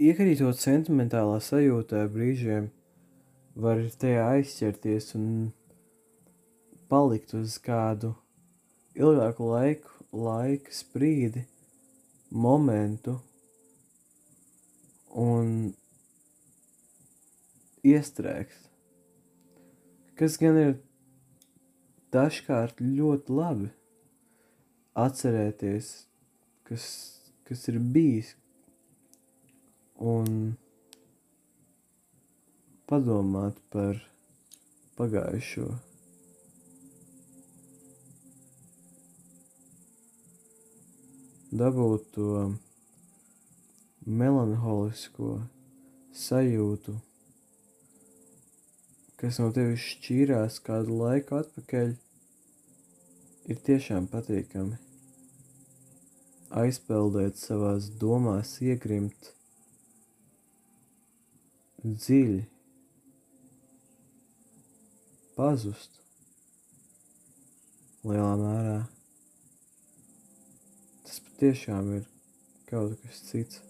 iekrītot sentimentālā sajūtā brīžiem, var tajā aizķerties un palikt uz kādu ilgāku laiku, laika sprīdi, momentu un iestrēgt. Kas gan ir dažkārt ļoti labi atcerēties, kas, kas ir bijis, un padomāt par pagājušo. Dabūt to melanholisko sajūtu, kas no tevis šķīrās kādu laiku atpakaļ, ir tiešām patīkami. Aizpeldēt savās domās, iegrimt dziļi, pazust lielā mērā. Tas patiešām ir kaut kas cits.